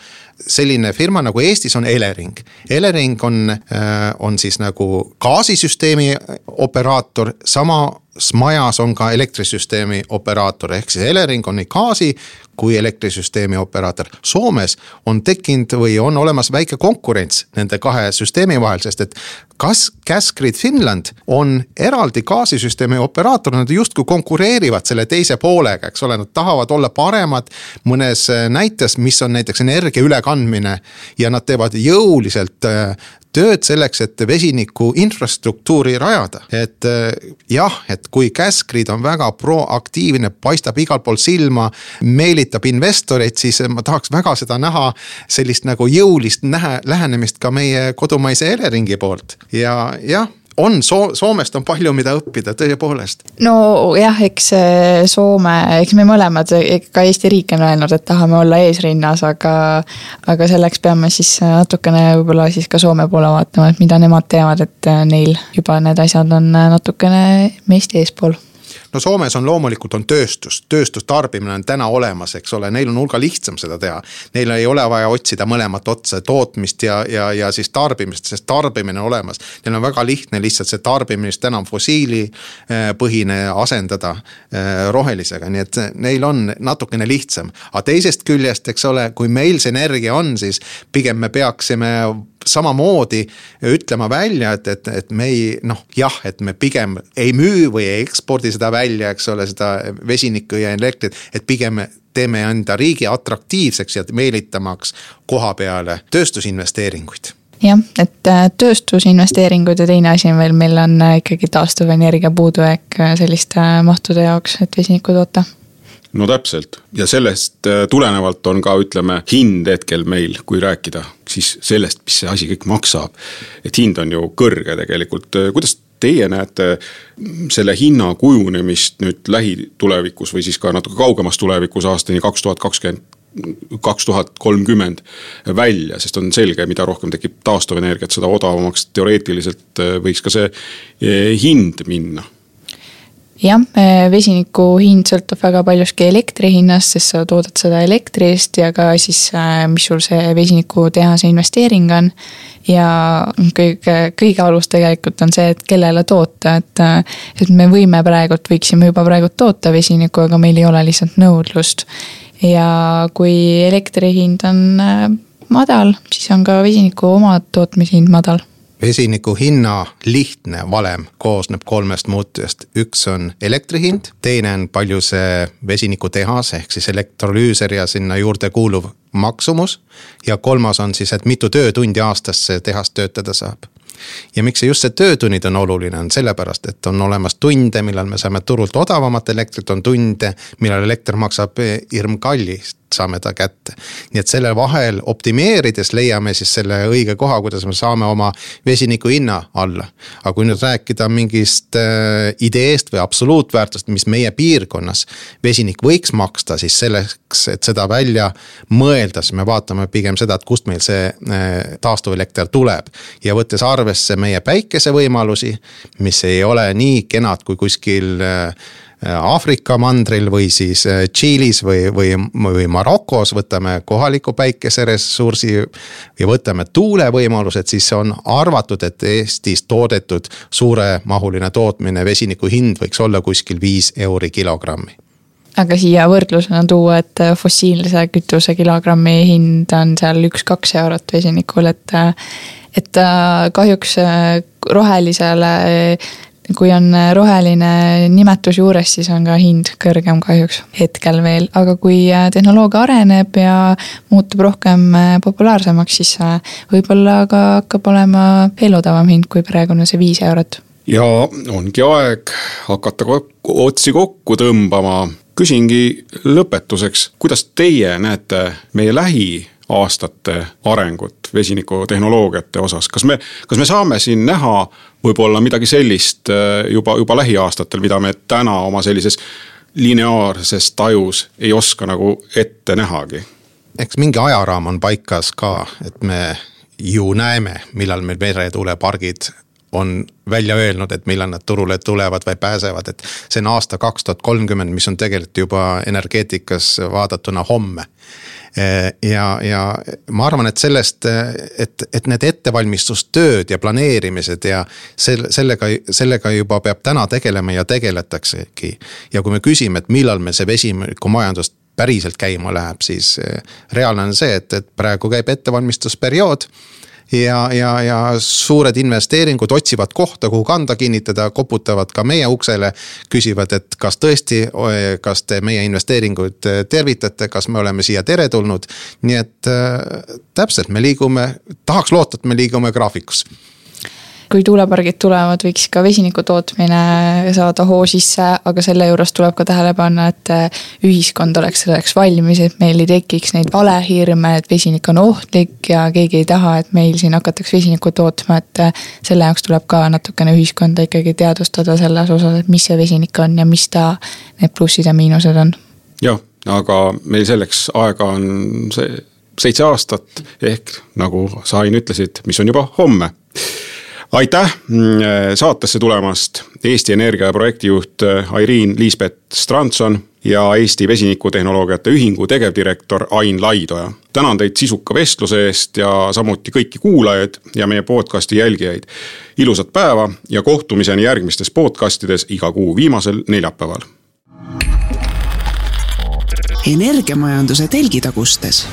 selline firma nagu Eestis on Elering. Elering on, äh, on siis nagu gaasisüsteemi operaator, sama majas on ka elektrisüsteemi operaator, ehk siis Elering on nii gaasi kui elektrisüsteemi operaator. Soomes on tekkinud või on olemas väike konkurents nende kahe süsteemi vahel, sest et kas Gasgrid Finland on eraldi gaasisüsteemi operaator, nad justkui konkureerivad selle teise poolega, eks ole, nad tahavad olla paremad mõnes näites, mis on näiteks energia ülekandmine. ja nad teevad jõuliselt äh, tööd selleks, et vesiniku infrastruktuuri rajada. et äh, jah, et kui Gasgrid on väga proaktiivne, paistab igal pool silma, meelitab investoreid, siis ma tahaks väga seda näha, sellist nagu jõulist nähe, lähenemist ka meie kodumaise Eleringi poolt ja jah on Soo-, Soomest on palju, mida õppida, tõepoolest. nojah, eks Soome, eks me mõlemad, ka Eesti riik on öelnud, et tahame olla eesrinnas, aga. aga selleks peame siis natukene võib-olla siis ka Soome poole vaatama, et mida nemad teevad, et neil juba need asjad on natukene meist eespool no Soomes on loomulikult on tööstus, tööstustarbimine on täna olemas, eks ole, neil on hulga lihtsam seda teha. Neil ei ole vaja otsida mõlemat otsa, tootmist ja, ja, ja siis tarbimist, sest tarbimine on olemas. Neil on väga lihtne lihtsalt see tarbimine, täna on fossiilipõhine, asendada eh, rohelisega, nii et neil on natukene lihtsam. aga teisest küljest, eks ole, kui meil see energia on, siis pigem me peaksime samamoodi ütlema välja, et, et, et me ei noh, jah, et me pigem ei müü või ei ekspordi seda välja, eks ole, seda vesinikku ja elektrit, et pigem teeme enda riigi atraktiivseks ja meelitamaks koha peale tööstusinvesteeringuid. Jah, et äh, tööstusinvesteeringud ja teine asi on veel, meil on äh, ikkagi taastuvenergia puudujääk äh, selliste mahtude jaoks, et vesinikku toota no täpselt. Ja sellest äh, tulenevalt on ka ütleme hind hetkel meil, kui rääkida siis sellest, mis see asi kõik maksab. et hind on ju kõrge tegelikult, äh, kuidas teie näete mm, selle hinna kujunemist nüüd lähitulevikus või siis ka natuke kaugemas tulevikus aastani kaks tuhat kakskümmend kaks tuhat kolmkümmend välja, sest on selge, mida rohkem tekib taastuvenergiat, seda odavamaks teoreetiliselt äh, võiks ka see hind minna jah, vesiniku hind sõltub väga paljuski elektri hinnast, sest sa toodad seda elektri eest ja ka siis, äh, mis sul see vesinikutehase investeering on. ja kõige, kõige alus tegelikult on see, et kellele toota, et, äh, et me võime praegult, võiksime juba praegult toota vesinikku, aga meil ei ole lihtsalt nõudlust. ja kui elektri hind on äh, madal, siis on ka vesiniku oma tootmishind madal vesiniku hinna lihtne valem koosneb kolmest muutujast, üks on elektri hind, teine on palju see vesinikutehas ehk siis elektrolüüser ja sinna juurde kuuluv maksumus. ja kolmas on siis, et mitu töötundi aastas see tehas töötada saab. Ja miks see just see töötunnid on oluline, on sellepärast, et on olemas tunde, millal me saame turult odavamat elektrit, on tunde, millal elekter maksab hirmkallist saame ta kätte. nii et selle vahel optimeerides leiame siis selle õige koha, kuidas me saame oma vesiniku hinna alla. aga kui nüüd rääkida mingist äh, ideest või absoluutväärtust, mis meie piirkonnas vesinik võiks maksta, siis selleks, et seda välja mõelda, siis me vaatame pigem seda, et kust meil see äh, taastuvelekter tuleb. ja võttes arvesse meie päikesevõimalusi, mis ei ole nii kenad kui kuskil äh, Aafrika mandril või siis äh, Tšiilis või, või, või Marokos võtame kohaliku päikeseressursi ja võtame tuulevõimalused, siis on arvatud, et Eestis toodetud suuremahuline tootmine vesiniku hind võiks olla kuskil viis euri kilogrammi aga siia võrdlusena tuua, et fossiilse kütuse kilogrammi hind on seal üks-kaks eurot vesinikul, et. et kahjuks rohelisele kui on äh, roheline nimetus juures, siis on ka hind kõrgem kahjuks hetkel veel, aga kui äh, tehnoloogia areneb ja muutub rohkem äh, populaarsemaks, siis võib-olla ka hakkab olema veel odavam hind kui praegune see viis eurot. ja ongi aeg hakata otsi kokku tõmbama. küsingi lõpetuseks, kuidas teie näete meie lähiaastate arengut vesinikutehnoloogiate osas, kas me, kas me saame siin näha võib-olla midagi sellist äh, juba, juba lähiaastatel, mida me täna oma sellises lineaarses tajus ei oska nagu ette nähagi? eks mingi ajaraam on paikas ka, et me ju näeme, millal meil meretuulepargid on välja öelnud, et millal nad turule tulevad või pääsevad, et see on aasta kaks tuhat kolmkümmend, mis on tegelikult juba energeetikas vaadatuna homme ja, ja ma arvan, et sellest, et, et need ettevalmistustööd ja planeerimised ja selle, sellega, sellega juba peab täna tegelema ja tegeletaksegi. ja kui me küsime, et millal meil see vesinikumajandus päriselt käima läheb, siis reaalne on see, et, et praegu käib ettevalmistusperiood ja, ja, ja suured investeeringud otsivad kohta, kuhu kanda kinnitada, koputavad ka meie uksele. küsivad, et kas tõesti, kas te meie investeeringuid tervitate, kas me oleme siia teretulnud. nii et äh, täpselt, me liigume, tahaks loota, et me liigume graafikus kui tuulepargid tulevad, võiks ka vesiniku tootmine saada hoo sisse, aga selle juures tuleb ka tähele panna, et äh, ühiskond oleks selleks valmis, et meil ei tekiks neid valehirme, et vesinik on ohtlik ja keegi ei taha, et meil siin hakatakse vesinikku tootma, et äh, selle jaoks tuleb ka natukene ühiskonda ikkagi teadvustada selles osas, et mis see vesinik on ja mis ta, need plussid ja miinused on. jah, aga meil selleks aega on see seitse aastat ehk nagu sa, Ain, ütlesid, mis on juba homme aitäh mm, saatesse tulemast, Eesti Energia projektijuht Airiin Liisbet Strandson ja Eesti Vesinikutehnoloogiate Ühingu tegevdirektor Ain Laidoja. tänan teid sisuka vestluse eest ja samuti kõiki kuulajaid ja meie podcast'i jälgijaid. ilusat päeva ja kohtumiseni järgmistes podcastides iga kuu viimasel neljapäeval. energiamajanduse telgitagustes